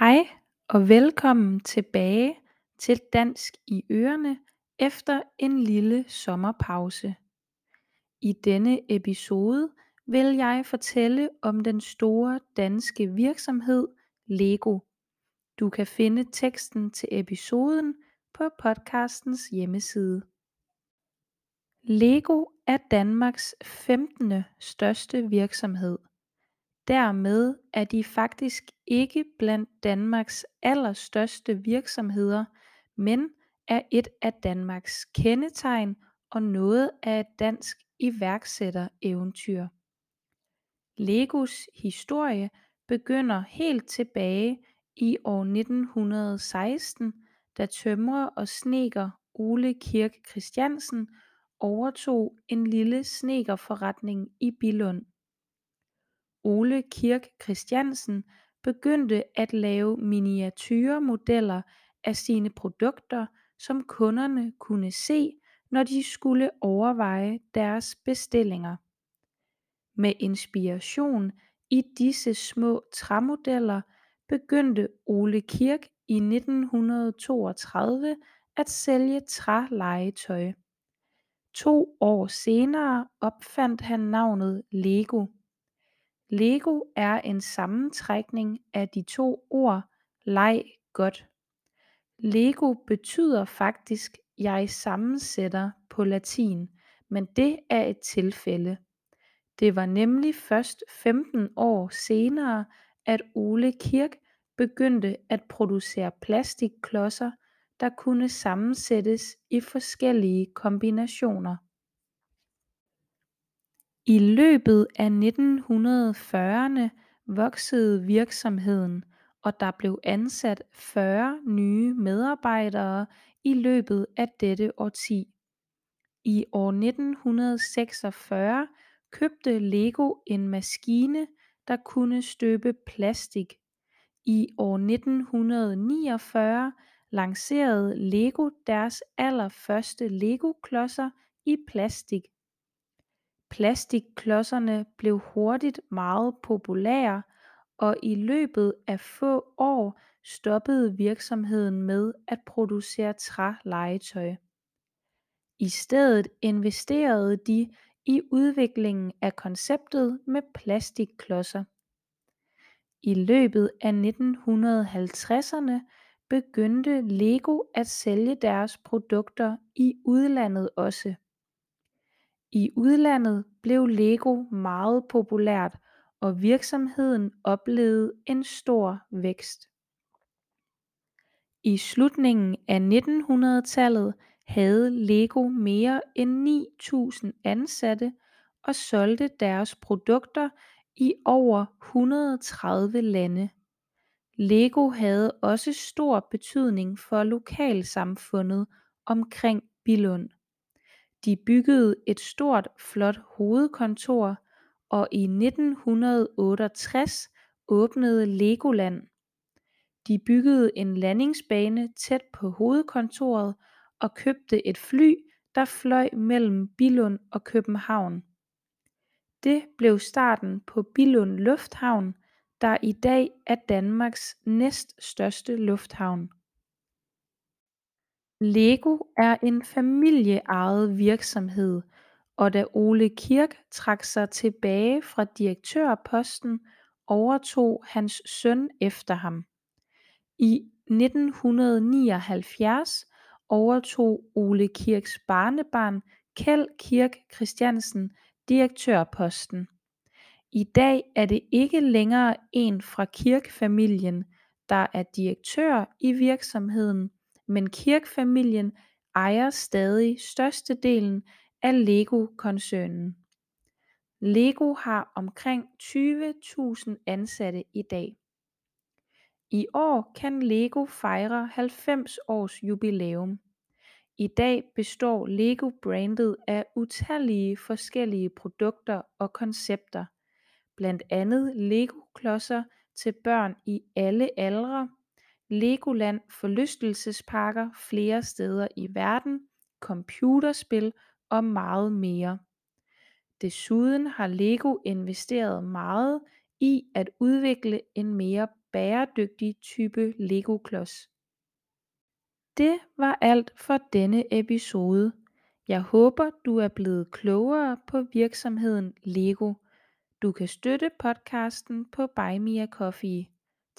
Hej og velkommen tilbage til Dansk i ørerne efter en lille sommerpause. I denne episode vil jeg fortælle om den store danske virksomhed LEGO. Du kan finde teksten til episoden på podcastens hjemmeside. LEGO er Danmarks 15. største virksomhed. Dermed er de faktisk ikke blandt Danmarks allerstørste virksomheder, men er et af Danmarks kendetegn og noget af et dansk iværksættereventyr. Legos historie begynder helt tilbage i år 1916, da tømrer og snedker Ole Kirk Christiansen overtog en lille snedkerforretning i Billund. Ole Kirk Christiansen begyndte at lave miniaturemodeller af sine produkter som kunderne kunne se når de skulle overveje deres bestillinger. Med inspiration i disse små træmodeller begyndte Ole Kirk i 1932 at sælge trælegetøj. To år senere opfandt han navnet Lego. Lego er en sammentrækning af de to ord leg godt. Lego betyder faktisk jeg sammensætter på latin, men det er et tilfælde. Det var nemlig først 15 år senere, at Ole Kirk begyndte at producere plastikklodser, der kunne sammensættes i forskellige kombinationer. I løbet af 1940'erne voksede virksomheden og der blev ansat 40 nye medarbejdere i løbet af dette årti. I år 1946 købte Lego en maskine der kunne støbe plastik. I år 1949 lancerede Lego deres allerførste Lego-klodser i plastik. Plastikklodserne blev hurtigt meget populære og i løbet af få år stoppede virksomheden med at producere trælegetøj. I stedet investerede de i udviklingen af konceptet med plastikklodser. I løbet af 1950'erne begyndte Lego at sælge deres produkter i udlandet også. I udlandet blev Lego meget populært og virksomheden oplevede en stor vækst. I slutningen af 1900-tallet havde Lego mere end 9000 ansatte og solgte deres produkter i over 130 lande. Lego havde også stor betydning for lokalsamfundet omkring Billund. De byggede et stort flot hovedkontor og i 1968 åbnede Legoland. De byggede en landingsbane tæt på hovedkontoret og købte et fly der fløj mellem Billund og København. Det blev starten på Billund Lufthavn der i dag er Danmarks næststørste lufthavn. Lego er en familieejet virksomhed og da Ole Kirk trak sig tilbage fra direktørposten overtog hans søn efter ham. I 1979 overtog Ole Kirks barnebarn Kjeld Kirk Christiansen direktørposten. I dag er det ikke længere en fra Kirk-familien der er direktør i virksomheden, men Kirk-familien ejer stadig størstedelen af Lego-koncernen. Lego har omkring 20.000 ansatte i dag. I år kan Lego fejre 90 års jubilæum. I dag består Lego brandet af utallige forskellige produkter og koncepter, blandt andet Lego klodser til børn i alle aldre, Legoland forlystelsesparker flere steder i verden, computerspil og meget mere. Desuden har Lego investeret meget i at udvikle en mere bæredygtig type legoklods. Det var alt for denne episode. Jeg håber du er blevet klogere på virksomheden LEGO. Du kan støtte podcasten på Buy Me a Coffee.